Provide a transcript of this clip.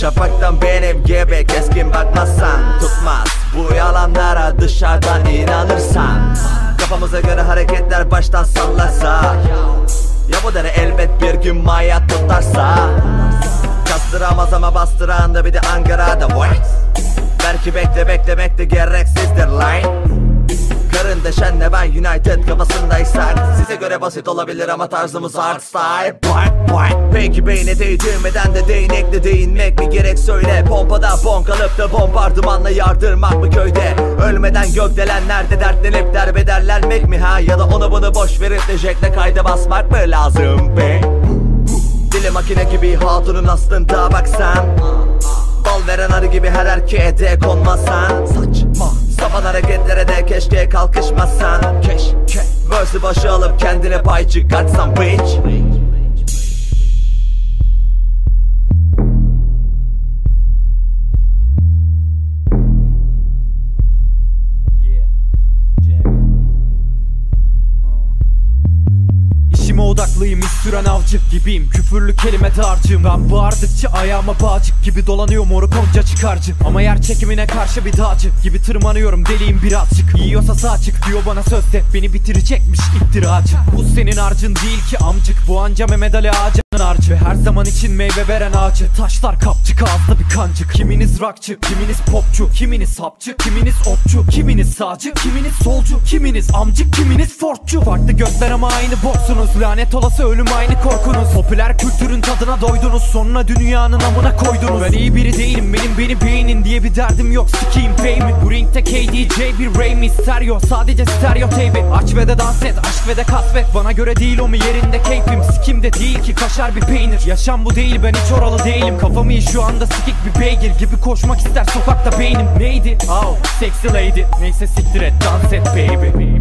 Şafaktan benim gibi keskin bakmazsan Tutmaz. Bu yalanlara dışarıdan inanırsan. Kafamıza göre hareketler baştan sallarsa. Ya bu dere elbet bir gün maya tutarsa. Kastıramaz ama bastıran da bir de Ankara'da What? Belki bekle bekle bekle gereksizdir line Deşenle ben United kafasındaysak Size göre basit olabilir ama tarzımız hard style. Boy, boy. Peki beyne değdirmeden de değnekle değinmek mi gerek söyle. Pompada bonk alıp da bombardımanla yardırmak mı köyde? Ölmeden gökdelenlerde dertlenip derbederlenmek mi? Ha Ya da onu bunu boş verip de jekle kayda basmak mı lazım be? Dili makine gibi hatunun aslında baksan Bal veren arı gibi her erkeğe de konmasan keşke kalkışmasan. Keşke. Verse'ü başa alıp kendine pay çıkartsan bitch İz süren avcı gibiyim. Küfürlü kelime dağarcığım Ben bağırdıkça ayağıma bağcık gibi dolanıyor. Moruk onca çıkarcı. Ama yer çekimine karşı bir dağcı gibi tırmanıyorum. Deliyim birazcık. Yiyorsa sağ çık diyor bana sözde. Beni bitirecekmiş iftiracı. Bu senin harcın değil ki amcık. Bu anca Mehmet Ali harcı. Ve her zaman için meyve veren ağacı. Taşlar kapçık ağızda bir kancık. Kiminiz rockçı, kiminiz popçu Kiminiz hapçı, kiminiz otçu Kiminiz sağcı, kiminiz solcu Kiminiz amcık, kiminiz fortçu. Farklı gökler ama aynı boksunuz. Lanet olası ölüm aynı korkunuz. Popüler kültürün tadına doydunuz. Sonra dünyanın amına koydunuz. Ben iyi biri değilim. Benim beni beğenin diye bir derdim yok. Sikiyim fame'i Bu ringde KDJ bir Ray mi stereo Sadece stereo teybi Aç ve de dans et. Aşk ve de kasvet. Bana göre değil o mu? Yerinde keyfim. Sikimde değil ki kaşar bir peynir. Yaşam bu değil. Ben hiç oralı değilim. Kafamı iyi şu anda sikik bir beygir gibi koşmak ister. Sokakta beynim Neydi? Oh sexy lady. Neyse siktir et. Dans et baby